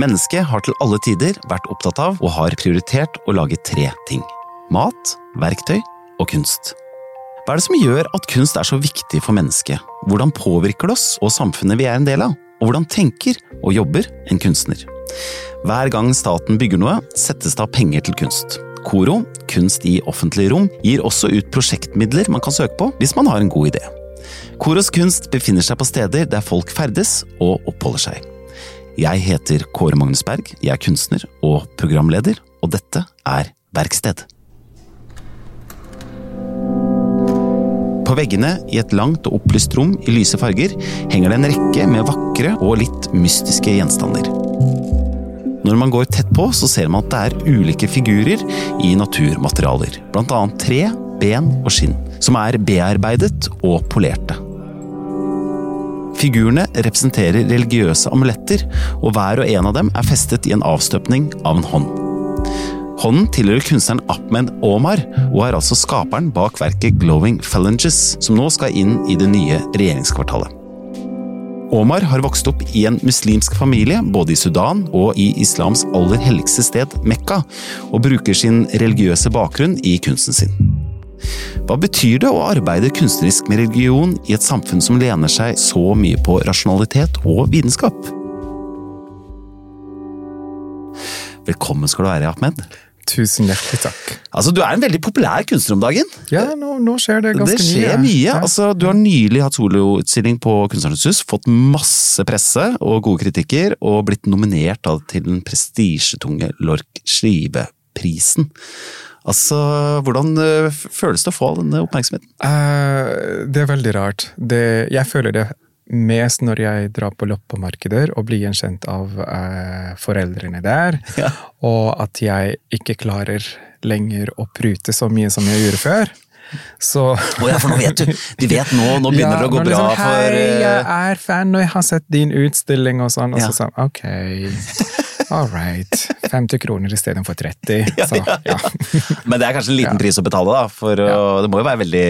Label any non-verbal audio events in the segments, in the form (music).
Mennesket har til alle tider vært opptatt av og har prioritert å lage tre ting. Mat, verktøy og kunst. Hva er det som gjør at kunst er så viktig for mennesket? Hvordan påvirker det oss og samfunnet vi er en del av? Og hvordan tenker og jobber en kunstner? Hver gang staten bygger noe, settes det av penger til kunst. KORO, Kunst i offentlige rom, gir også ut prosjektmidler man kan søke på hvis man har en god idé. Koros kunst befinner seg på steder der folk ferdes og oppholder seg. Jeg heter Kåre Magnus Berg, jeg er kunstner og programleder, og dette er Verksted. På veggene i et langt og opplyst rom i lyse farger henger det en rekke med vakre og litt mystiske gjenstander. Når man går tett på, så ser man at det er ulike figurer i naturmaterialer, blant annet tre, ben og skinn, som er bearbeidet og polerte. Figurene representerer religiøse amuletter, og hver og en av dem er festet i en avstøpning av en hånd. Hånden tilhører kunstneren Ahmed Omar, og er altså skaperen bak verket Glowing Phalanges, som nå skal inn i det nye regjeringskvartalet. Omar har vokst opp i en muslimsk familie, både i Sudan og i islams aller helligste sted, Mekka, og bruker sin religiøse bakgrunn i kunsten sin. Hva betyr det å arbeide kunstnerisk med religion i et samfunn som lener seg så mye på rasjonalitet og vitenskap? Velkommen skal du være, Ahmed. Tusen hjertelig takk. Altså, Du er en veldig populær kunstner om dagen. Ja, nå, nå skjer det ganske mye. Det skjer mye. mye. Altså, du har nylig hatt soloutstilling på Kunstnernes hus, fått masse presse og gode kritikker, og blitt nominert da, til den prestisjetunge Lork Slive-prisen. Altså, Hvordan uh, føles det å få denne oppmerksomheten? Uh, det er veldig rart. Det, jeg føler det mest når jeg drar på loppemarkeder og blir gjenkjent av uh, foreldrene der, (laughs) ja. og at jeg ikke klarer lenger å prute så mye som jeg gjorde før. Så oh ja, for nå vet du! De vet nå, nå begynner ja, det å gå bra liksom, for Hei, jeg er fan, og jeg har sett din utstilling, og sånn. Og ja. så sånn, ok. All right. 50 kroner istedenfor 30. (laughs) Så, ja. (laughs) Men det er kanskje en liten pris å betale, da? For det må jo være veldig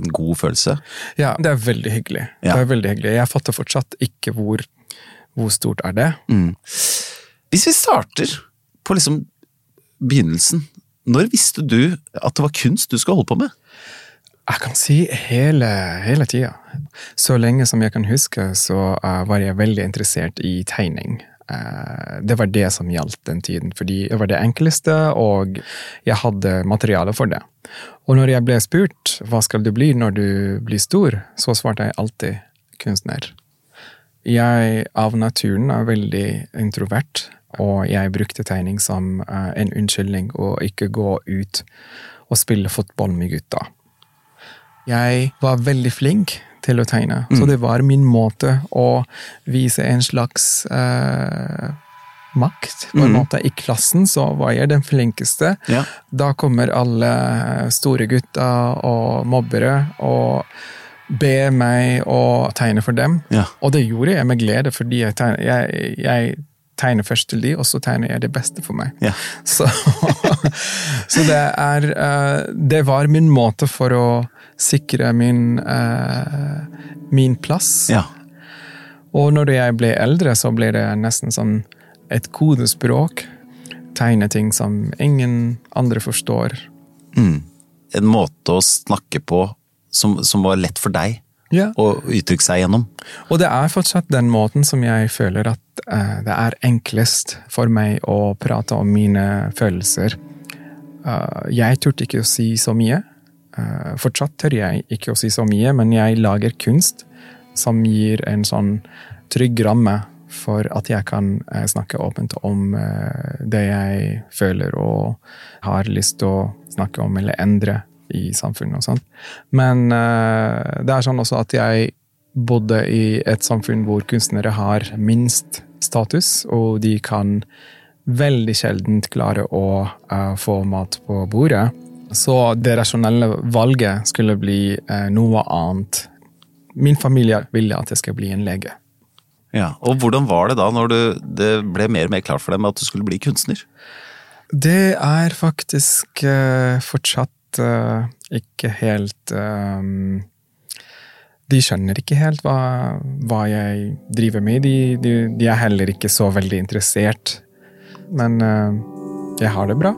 en god følelse? Ja, det er veldig hyggelig. Det er veldig hyggelig. Jeg fatter fortsatt ikke hvor, hvor stort er det. Mm. Hvis vi starter på liksom begynnelsen. Når visste du at det var kunst du skulle holde på med? Jeg kan si hele, hele tida. Så lenge som jeg kan huske, så uh, var jeg veldig interessert i tegning. Eh, det var det som gjaldt den tiden, fordi det var det enkleste, og jeg hadde materiale for det. Og når jeg ble spurt hva skal du bli når du blir stor, så svarte jeg alltid kunstner. Jeg av naturen er veldig introvert, og jeg brukte tegning som eh, en unnskyldning å ikke gå ut og spille fotball med gutta. Jeg var veldig flink til å tegne. Mm. Så det var min måte å vise en slags uh, makt. På en mm. måte I klassen så var jeg den flinkeste. Ja. Da kommer alle store gutter og mobbere og ber meg å tegne for dem. Ja. Og det gjorde jeg med glede, fordi jeg, tegner, jeg, jeg tegner først til de, og så tegner jeg det beste for meg. Ja. (laughs) Så, så, det er uh, Det var min måte for å sikre min, uh, min plass. Ja. Og når jeg ble eldre, så ble det nesten sånn et kodespråk. Tegne ting som ingen andre forstår. Mm. En måte å snakke på som, som var lett for deg ja. å uttrykke seg gjennom. Og det er fortsatt den måten som jeg føler at uh, det er enklest for meg å prate om mine følelser. Uh, jeg turte ikke å si så mye. Uh, fortsatt tør jeg ikke å si så mye, men jeg lager kunst som gir en sånn trygg ramme for at jeg kan snakke åpent om det jeg føler og har lyst til å snakke om eller endre i samfunnet og sånt. Men det er sånn også at jeg bodde i et samfunn hvor kunstnere har minst status, og de kan veldig sjeldent klare å få mat på bordet. Så det rasjonelle valget skulle bli uh, noe annet. Min familie ville at jeg skal bli en lege. Ja, Og hvordan var det da, når du, det ble mer og mer klart for dem at du skulle bli kunstner? Det er faktisk uh, fortsatt uh, ikke helt um, de skjønner ikke helt hva, hva jeg driver med. De, de, de, er heller ikke så veldig interessert. Men uh, jeg har det bra.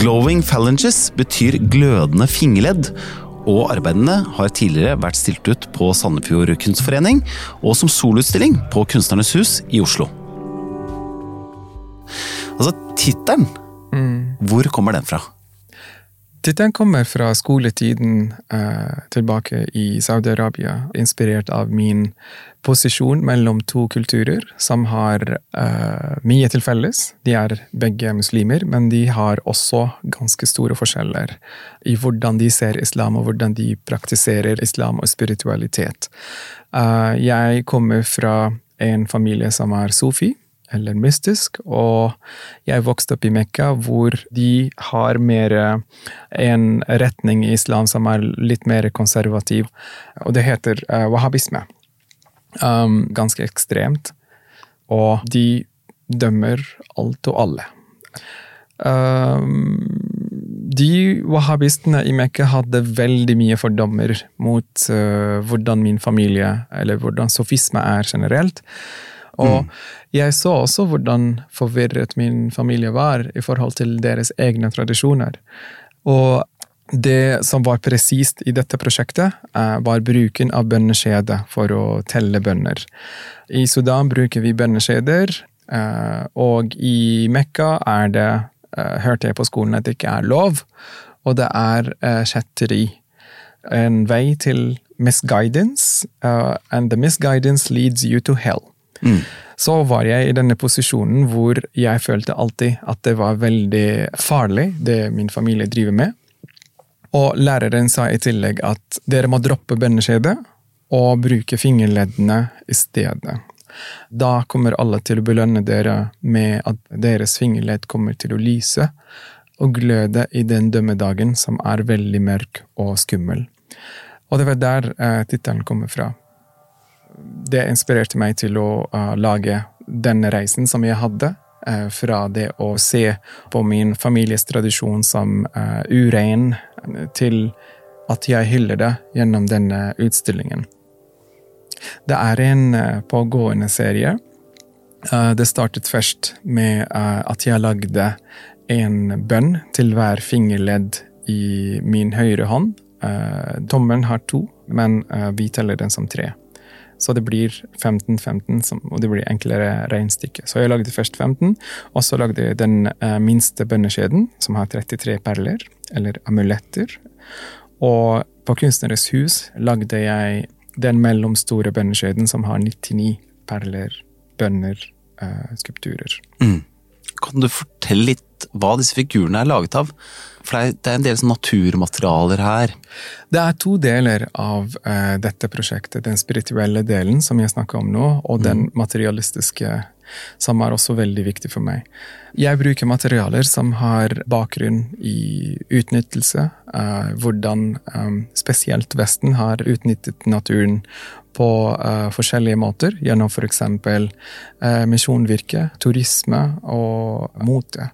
Glowing phalanges betyr glødende fingerledd, og arbeidene har tidligere vært stilt ut på Sandefjord kunstforening og som solutstilling på Kunstnernes hus i Oslo. Altså, tittelen, mm. Hvor kommer den fra? Tittelen kommer fra skoletiden eh, tilbake i Saudi-Arabia, inspirert av min posisjon mellom to kulturer som har eh, mye til felles. De er begge muslimer, men de har også ganske store forskjeller i hvordan de ser islam, og hvordan de praktiserer islam og spiritualitet. Eh, jeg kommer fra en familie som er sofi, eller mystisk. Og jeg vokste opp i Mekka, hvor de har mer en retning i islam som er litt mer konservativ, og det heter uh, wahhabisme. Um, ganske ekstremt. Og de dømmer alt og alle. Um, de wahhabistene i Mekka hadde veldig mye fordommer mot uh, hvordan min familie, eller hvordan sofisme er generelt. Og mm. jeg så også hvordan forvirret min familie var i forhold til deres egne tradisjoner. Og det som var presist i dette prosjektet, eh, var bruken av bønneskjede for å telle bønner. I Sudan bruker vi bønneskjeder, eh, og i Mekka er det, eh, hørte jeg på skolen, at det ikke er lov, og det er kjetteri. En vei til misguidance, and the misguidance leads you to hell. Mm. Så var jeg i denne posisjonen hvor jeg følte alltid at det var veldig farlig, det min familie driver med. Og læreren sa i tillegg at dere må droppe bønneskjedet og bruke fingerleddene i stedet. Da kommer alle til å belønne dere med at deres fingerledd kommer til å lyse og gløde i den dømmedagen som er veldig mørk og skummel. Og det var der eh, tittelen kommer fra det inspirerte meg til å uh, lage denne reisen som jeg hadde. Uh, fra det å se på min families tradisjon som uh, urein, til at jeg hyller det gjennom denne utstillingen. Det er en pågående serie. Det startet først med at jeg lagde en bønn til hver fingerledd i min høyre hånd. Tommelen har to, men vi teller den som tre. Så det blir 15-15, og det blir enklere regnestykke. Så jeg lagde først 15, og så lagde jeg den uh, minste bønneskjeden, som har 33 perler, eller amuletter. Og på Kunstneres hus lagde jeg den mellomstore bønneskjeden som har 99 perler, bønner, uh, skulpturer. Mm. Kan du fortelle litt hva disse figurene er laget av? For det er en del sånn naturmaterialer her. Det er to deler av uh, dette prosjektet. Den spirituelle delen, som jeg snakker om nå, og mm. den materialistiske, som er også veldig viktig for meg. Jeg bruker materialer som har bakgrunn i utnyttelse. Uh, hvordan um, spesielt Vesten har utnyttet naturen på uh, forskjellige måter, gjennom f.eks. Uh, misjonvirke, turisme og mote.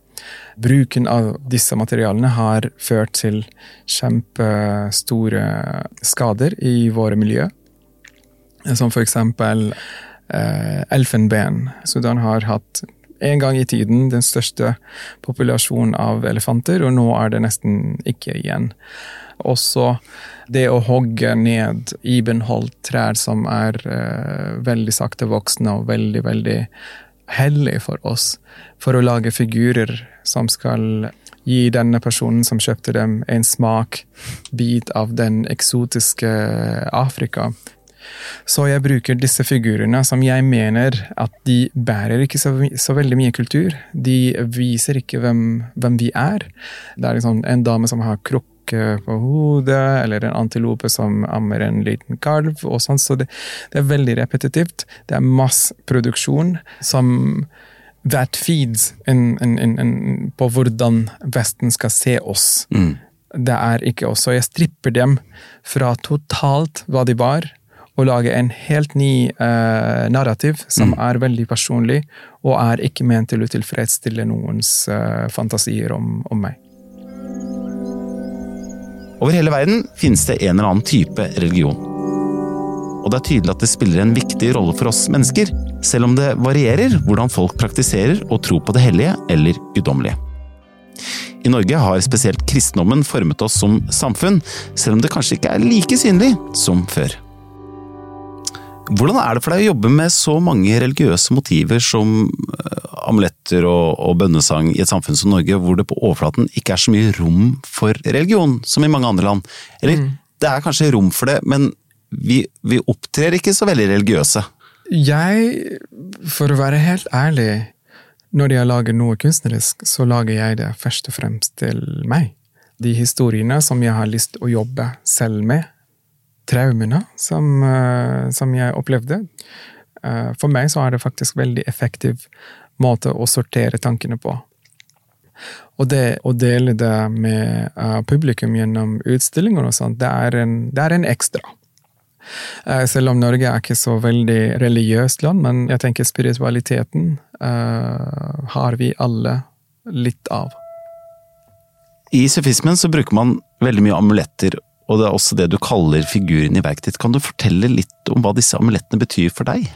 Bruken av disse materialene har ført til kjempestore skader i våre miljø. Som for eksempel eh, elfenben. Sudan har hatt en gang i tiden den største populasjonen av elefanter, og nå er det nesten ikke igjen. Også det å hogge ned ibenholdt trær som er eh, veldig sakte voksne og veldig, veldig hellig for oss for å lage figurer som skal gi denne personen som kjøpte dem, en smakbit av den eksotiske Afrika. Så jeg bruker disse figurene som jeg mener at de bærer ikke så, så veldig mye kultur. De viser ikke hvem, hvem vi er. Det er liksom en dame som har krukke på hodet, eller en antilope som ammer en liten kalv. og sånn, Så det, det er veldig repetitivt. Det er masseproduksjon som that feeds in, in, in, på hvordan Vesten skal se oss. Mm. Det er ikke oss. Og jeg stripper dem fra totalt hva de var, og lage en helt ny uh, narrativ som mm. er veldig personlig, og er ikke ment til å tilfredsstille noens uh, fantasier om, om meg. Over hele verden finnes det en eller annen type religion. Og det er tydelig at det spiller en viktig rolle for oss mennesker, selv om det varierer hvordan folk praktiserer og tror på det hellige eller guddommelige. I Norge har spesielt kristendommen formet oss som samfunn, selv om det kanskje ikke er like synlig som før. Hvordan er det for deg å jobbe med så mange religiøse motiver som eh, amuletter og, og, bønnesang i et samfunn som Norge, hvor det på overflaten ikke er så mye rom for religion som i mange andre land? Eller mm. det er kanskje rom for det, men vi, vi opptrer ikke så veldig religiøse. Jeg, for å være helt ærlig, når jeg lager noe kunstnerisk, så lager jeg det først og fremst til meg. De historiene som jeg har lyst til å jobbe selv med traumene som, eh, som, jeg opplevde. Eh, for meg så er det faktisk veldig effektiv måte å sortere tankene på. Og det å dele det med uh, publikum gjennom utstillinger og sånt, det er en, det er en ekstra. Selv om Norge er ikke så veldig religiøst land, men jeg tenker spiritualiteten uh, har vi alle litt av. I sufismen så bruker man veldig mye amuletter og det er også det du kaller figuren i verket ditt. Kan du fortelle litt om hva disse amulettene betyr for deg?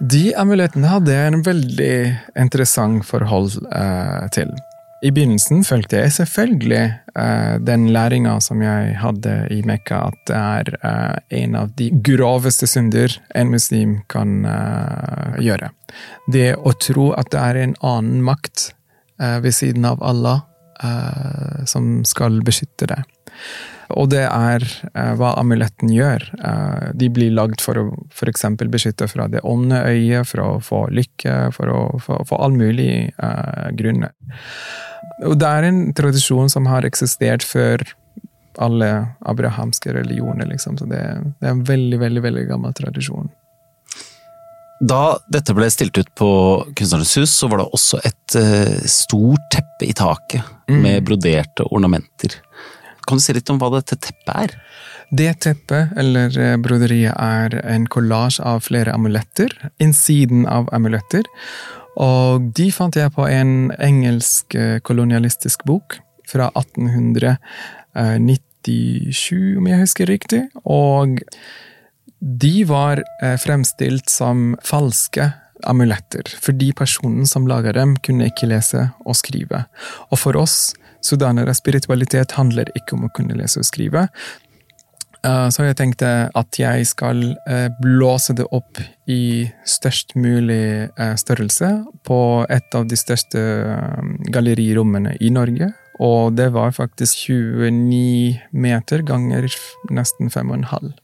De amulettene hadde jeg en veldig interessant forhold eh, til. I begynnelsen følte jeg selvfølgelig eh, den læringa som jeg hadde i Mekka, at det er eh, en av de groveste synder en muslim kan eh, gjøre. Det å tro at det er en annen makt eh, ved siden av Allah eh, som skal beskytte deg. Og det er eh, hva amuletten gjør. Eh, de blir lagd for å f.eks. beskytte fra det onde øyet, for å få lykke, for å få all mulig eh, grunner. Og det er en tradisjon som har eksistert før alle abrahamske religioner, liksom. Så det, det er en veldig, veldig, veldig gammel tradisjon. Da dette ble stilt ut på Kunstnernes hus, så var det også et uh, stort teppe i taket mm. med broderte ornamenter. Kan du si litt om hva dette teppet er? Det teppet, eller eh, broderiet, er en kollasj av flere amuletter. Innsiden av amuletter. Og de fant jeg på en engelsk eh, kolonialistisk bok fra 1897, om jeg husker riktig. Og de var eh, fremstilt som falske amuletter, fordi personen som laga dem, kunne ikke lese og skrive. Og for oss sudanere. Spiritualitet handler ikke om å kunne lese og skrive. Eh, så jeg tenkte at jeg skal eh, blåse det opp i størst mulig eh, størrelse på et av de største gallerirommene i Norge. Og det var faktisk 29 meter ganger nesten 5,5.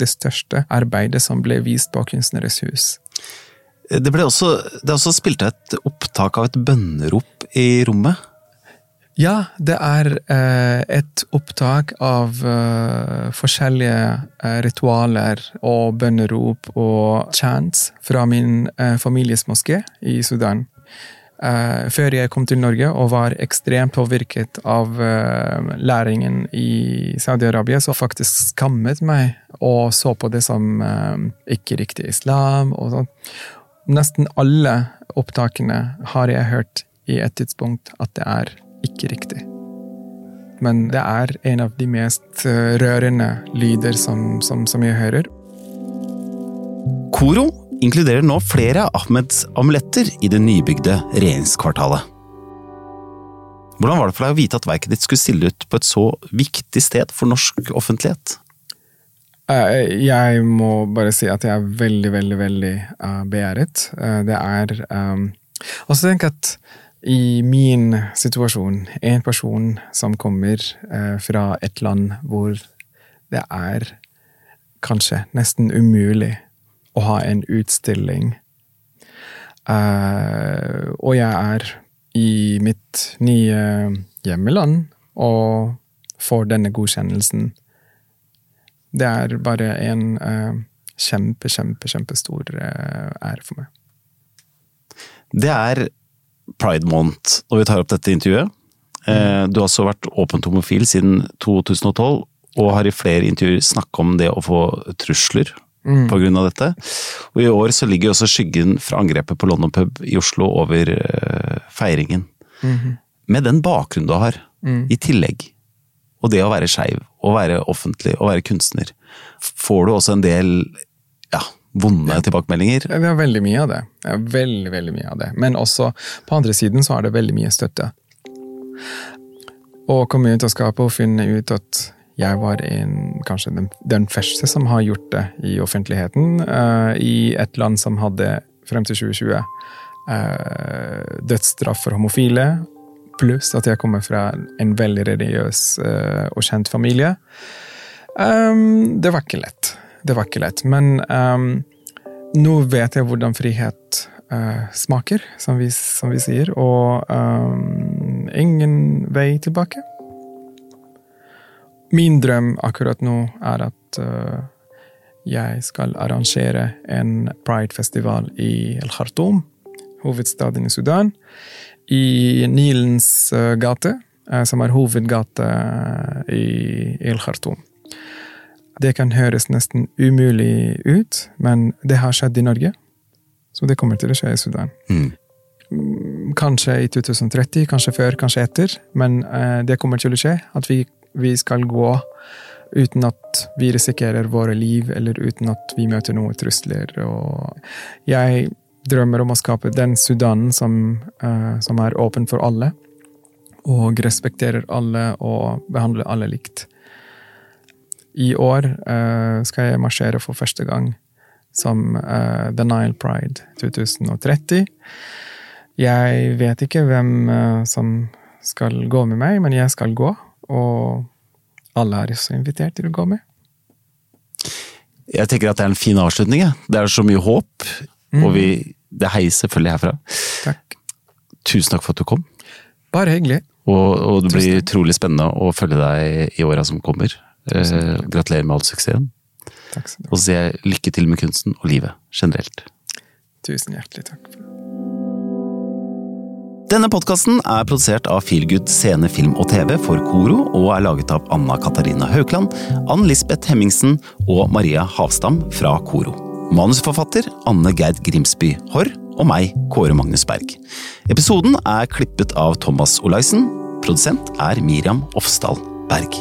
Det største arbeidet som ble vist på Kunstneres hus. Det, ble også, det også spilt et opptak av et bønnerop i rommet? Ja, det er eh, et opptak av eh, forskjellige eh, ritualer og bønnerop og chants fra min eh, families moské i Sudan. Eh, før jeg kom til Norge og var ekstremt påvirket av eh, læringen i Saudi-Arabia, så faktisk skammet meg og så på det som ikke riktig islam. og sånn. Nesten alle opptakene har jeg hørt i et tidspunkt at det er ikke riktig. Men det er en av de mest eh, rørende lyder som, som, som jeg hører. Koro inkluderer nå flere av Ahmeds amuletter i det nybygde regjeringskvartalet. Hvordan var det for deg å vite at verket ditt skulle stille ut på et så viktig sted for norsk offentlighet? Eh, jeg må bare si at jeg er veldig, veldig, veldig uh, begjæret. Det er um, tenker jeg at i min situasjon, en person som kommer eh, fra et land hvor det er kanskje nesten umulig å ha en utstilling, eh, og jeg er i mitt nye hjemmeland og får denne godkjennelsen Det er bare en eh, kjempe, kjempe, kjempestor eh, ære for meg. Det er pride month når vi tar opp dette intervjuet. Eh, du har også vært åpent homofil siden 2012, og har i flere intervjuer snakket om det å få trusler mm. av dette. Og i år så ligger også skyggen fra angrepet på London pub i Oslo over uh, feiringen. Mm -hmm. Med den bakgrunnen du har, mm. i tillegg, og det å være skeiv, å være offentlig, å være kunstner, får du også en del vonde tilbakemeldinger? Vi har veldig mye av det. Veldig, veldig mye av det. Men også på andre siden så er det veldig mye støtte. Å komme ut av skapet og finne ut at jeg var en, kanskje den, den, første som har gjort det i offentligheten, uh, i et land som hadde frem til 2020 uh, dødsstraff for homofile, pluss at jeg kommer fra en veldig religiøs uh, og kjent familie. Um, det var ikke lett. Det var ikke lett. Men um, nå vet jeg hvordan frihet uh, smaker, som vi, som vi, sier, og um, ingen vei tilbake. Min drøm akkurat nå er at uh, jeg skal arrangere en pridefestival i El Khartoum, hovedstaden i Sudan, i Nilens uh, gate, som er hovedgate i El Khartoum. Det kan høres nesten umulig ut, men det har skjedd i Norge. Så det kommer til å skje i Sudan. Mm. mm kanskje i 2030, kanskje før, kanskje etter, men eh, det kommer til å skje. At vi, vi, skal gå uten at vi risikerer våre liv, eller uten at vi møter noen trusler. Og jeg drømmer om å skape den Sudanen som, eh, som er åpen for alle, og respekterer alle og behandler alle likt. I år uh, skal jeg marsjere for første gang som uh, The Nile Pride 2030. Jeg vet ikke hvem uh, som skal gå med meg, men jeg skal gå. Og alle er også invitert til å gå med. Jeg tenker at det er en fin avslutning. Det er så mye håp, mm. og vi, det heier selvfølgelig herfra. Takk. Tusen takk for at du kom. Bare hyggelig. Og, og det blir utrolig spennende å følge deg i åra som kommer. Eh, gratulerer med all suksessen. Takk skal du ha. Og så sier jeg lykke til med kunsten og livet generelt. Tusen hjertelig takk. Denne podkasten er produsert av Feelgood scene, film og TV for Koro, og er laget av Anna Katarina Haukland, Ann Lisbeth Hemmingsen og Maria Havstam fra Koro. Manusforfatter Anne Gerd Grimsby Haarr og meg, Kåre Magnus Berg. Episoden er klippet av Thomas Olaisen. Produsent er Miriam Ofsdal Berg.